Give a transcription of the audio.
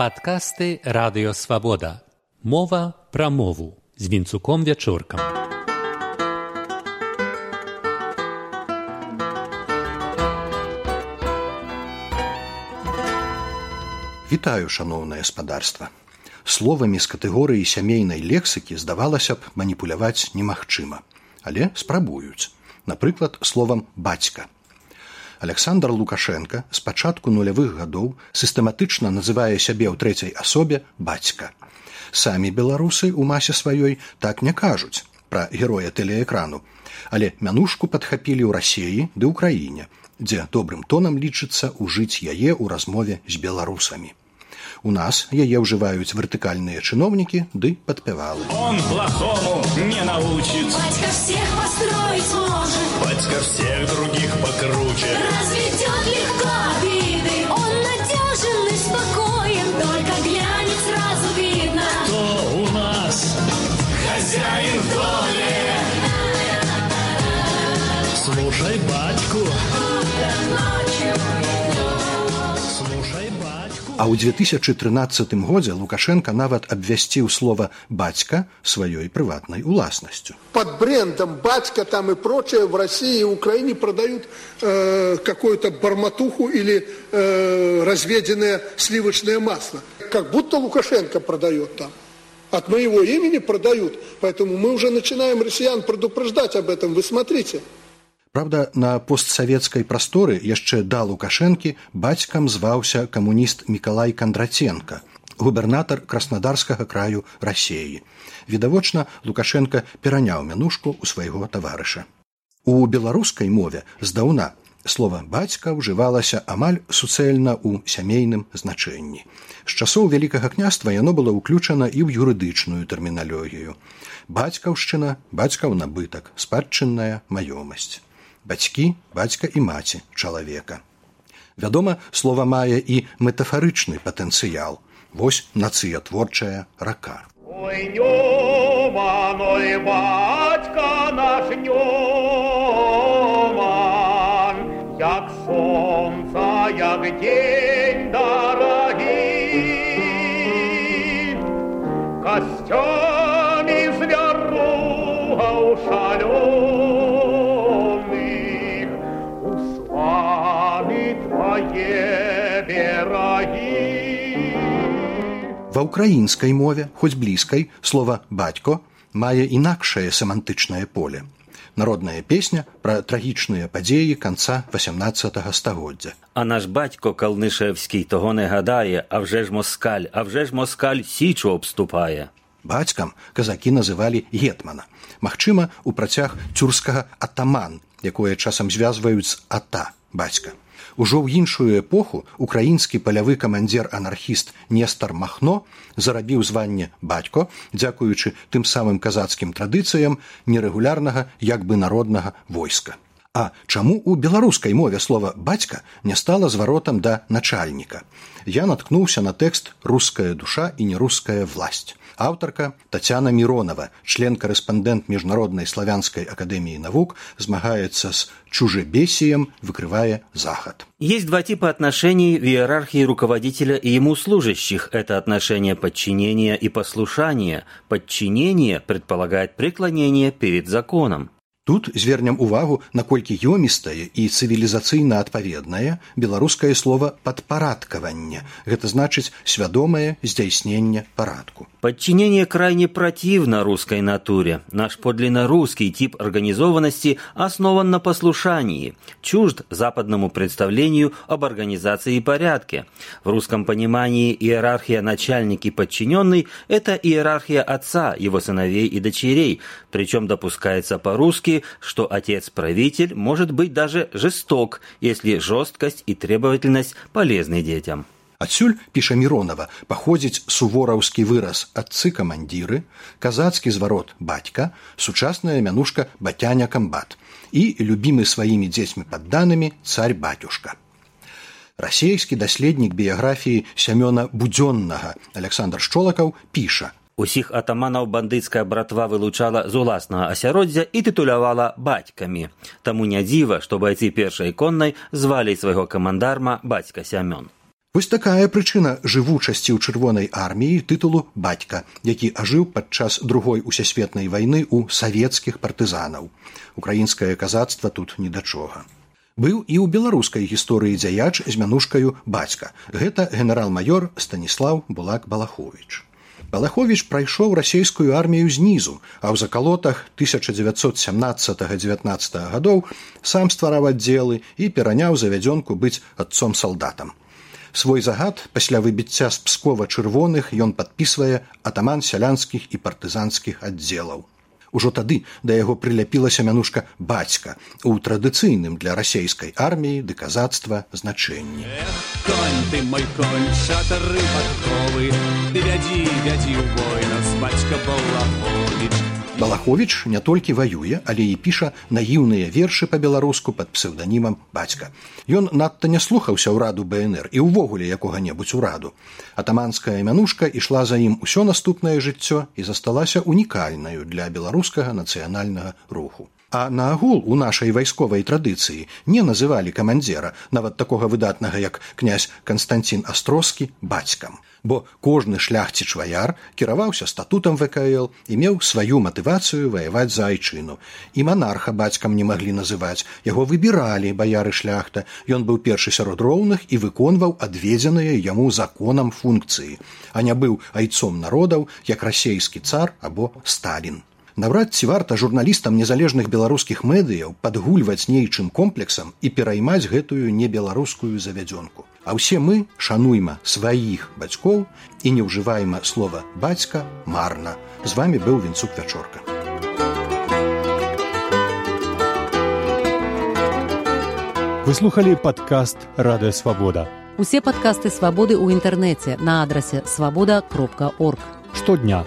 Падкасты радыёвабода. Мова пра мову з вінцуком вячоркам. Вітаю шаноўнае спадарства. Словамі з катэгорыі сямейнай лексікі здавалася б маніпуляваць немагчыма, але спрабуюць. Напрыклад, словам бацька Александр Лукашенко з пачатку нулявых гадоў сістэматычна называе сябе ў трэцяй асобе бацька. Самі беларусы ў масе сваёй так не кажуць пра героя тэлеэкрану, але мянушку падхапілі ў рассеі ды ўкраіне, дзе добрым тонам лічыцца ўжыць яе ў размове з беларусамі. У нас яе ўжываюць вертыкальныя чыноўнікі ды падпявалы. Он плохому не научит. Батька всех построить может. Батька всех других покруче. Разведет легко обиды. Он надежен и спокоен. Только глянет сразу видно. Кто у нас хозяин в доме? Слушай батьку. Слушай батьку. А ў 2013 годзе Лукашенко нават абвясціў слова бацька сваёй прыватнай уласнасцю. под брендом батька там и прочее в России и Украине продают э, какую-то барматуху или э, разведенное сливочное масло. Как будто Лукашенко продает там. От моего имени продают. Поэтому мы уже начинаем россиян предупреждать об этом. Вы смотрите. Праўда, на постсавецкай прасторы яшчэ да Лукашэнкі бацькам зваўся камуніст Мікалай Кандраценко, губернатар краснадарскага краю рассеі. Відавочна, Лукашенко пераняў мянушку ў свайго таварыша. У беларускай мове здаўна слова бацька ўжывалася амаль суцэльна ў сямейным значэнні. З часоў вялікага княства яно было ўключана і ў юрыдычную тэрміналогію. Бацькаўшчына, бацькаў набытак, спадчынная маёмасць. Бацькі, бацька і маці чалавека. Вядома, слова мае і метафарычны патэнцыял. Вось нацыятворчая рака. Ой, Ньоман, ой, батька наш Ньоман, як сонца, як день дорогий, костями Ва ўкраінскай мове, хоць блізкай, слова бацько мае інакшае семантычнае поле. Народная песня пра трагічныя падзеі канца 18 стагоддзя. А наш батько Калнишевський того не гадає, а вже ж москаль, а вже ж москаль січу обступає. Бацькам казакі называлі гетмана. Магчыма, у працяг цюрскага атаман, якое часам звязваюць з ата бацька. Ужо ў іншую эпоху украінскі палявы камандзір анархіст Нестар Махно зарабіў званне бацько, дзякуючы тым самым казацкім традыцыям нерэгулярнага як бы народнага войска. А чаму ў беларускай мове слова бацька не стала зваротам да начальніка? Я наткнуўся на тэкст руская душа і неруская власть. Аўтарка Тацяна Міронова, член-карэспандэнт міжнароднай славянскай акадэміі навук, змагаецца з чужебесіем, выкрывае захад. Есть два типа отношений в иерархии руководителя и ему служащих. Это отношение подчинения и послушания. Подчинение предполагает преклонение перед законом. Тут звернем увагу, наколькі ёмістае і цывілізацыйна адпаведнае беларускае слово падпарадкаванне. Гэта значыць свядомае здзяйсненне парадку. Подчинение крайне противно русской натуре. Наш подлинно русский тип организованности основан на послушании, чужд западному представлению об организации и порядке. В русском понимании иерархия начальник и подчиненный – это иерархия отца, его сыновей и дочерей, причем допускается по-русски, что отец-правитель может быть даже жесток, если жесткость и требовательность полезны детям. Адсюль піша Міронова паходзіць сувораўскі выраз адцы камандзіры, казацкі зварот бацька, сучасная мянушка бацяня камбат і любімы сваімі дзецьмі падданымі царь бацюшка. Расейскі даследнік біяграфіі сямёна будзённага Александр Шчолакаў піша: Усіх атаманаў бандыцкая братва вылучала з уласнага асяроддзя і тытулявала бацькамі. Таму не дзіва, што байцы першай коннай звалі свайго камандарма бацька сямён. Вось такая прычына жывучасці ў чырвонай арміі тытулу бацька, які ажыў падчас другой усесветнай вайны ў савецкіх партызанаў. Украінскае казацтва тут ні да чога. Быў і ў беларускай гісторыі дзяяч з мянушкаю бацька. Гэта генерал-маёр Станіслав Булак Балахович. Балахович прайшоў расійскую армію знізу, а ў закалотах 1917-19 гадоў сам ствараў аддзелы і пераняў завядзёнку быць адцом салдатам. Свой загад пасля выбіцця з пскова чырвоных ён падпісвае атаман сялянскіх і партызанскіх аддзелаў. Ужо тады да яго прыляпілася мянушка бацька у традыцыйным для расійскай арміі ды казацтва значэнні. Конь ты мой конь, шатары падковы, Ты вядзі, вядзі ў воінах, бацька Балахович. Балахович не толькі ваюе, але і піша наіўныя вершы па-беларуску пад псеўданімам бацька. Ён надта не слухаўся ўраду БНР і ўвогуле якога-небудзь ураду. Атаманская мянушка ішла за ім усё наступнае жыццё і засталася унікальнаю для беларускага нацыянальнага руху. А наагул у нашай вайсковай традыцыі не называлі камандзера, нават такога выдатнага, як князь Канстанцін Астроскі бацькам. Бо кожны шляхціч ваяр кіраваўся статутам ВКЛ і меў сваю матывацыю ваяваць за айчыну. І манарха бацькам не маглі называць. Яго выбіралі баяры шляхта. Ён быў першы сярод роўных і выконваў адведзеныя яму законам функцыі, а не быў айцом народаў, як расейскі цар або Сталін. Наўрад ці варта журналістам незалежных беларускіх медыяў падгульваць нейчым комплексам і пераймаць гэтую небеларускую завядзёнку. А ўсе мы шануйма сваіх бацькоў і не ўжываема слова бацька марна. З вами быў вінцук вячорка. Выслухалі падкаст радыё свабода. Усе падкасты свабоды ў інтэрнэце на адрасе свабода кропка орг. Штодня,